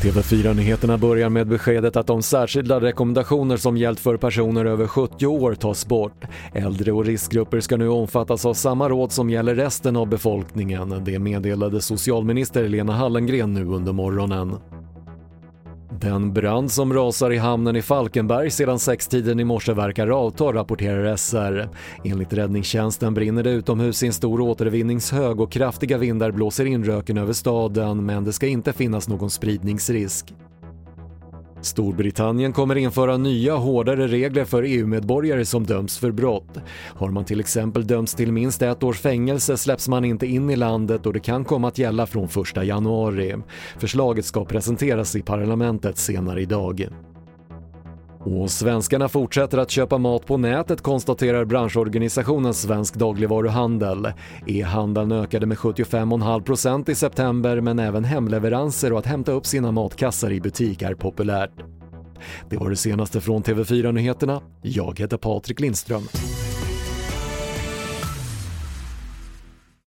TV4-nyheterna börjar med beskedet att de särskilda rekommendationer som gällt för personer över 70 år tas bort. Äldre och riskgrupper ska nu omfattas av samma råd som gäller resten av befolkningen. Det meddelade socialminister Lena Hallengren nu under morgonen. Den brand som rasar i hamnen i Falkenberg sedan sextiden i morse verkar avta, rapporterar SR. Enligt räddningstjänsten brinner det utomhus i en stor återvinningshög och kraftiga vindar blåser in röken över staden men det ska inte finnas någon spridningsrisk. Storbritannien kommer införa nya hårdare regler för EU-medborgare som döms för brott. Har man till exempel dömts till minst ett års fängelse släpps man inte in i landet och det kan komma att gälla från 1 januari. Förslaget ska presenteras i parlamentet senare idag. Och svenskarna fortsätter att köpa mat på nätet konstaterar branschorganisationen Svensk dagligvaruhandel. E-handeln ökade med 75,5% i september men även hemleveranser och att hämta upp sina matkassar i butik är populärt. Det var det senaste från TV4 Nyheterna. Jag heter Patrik Lindström.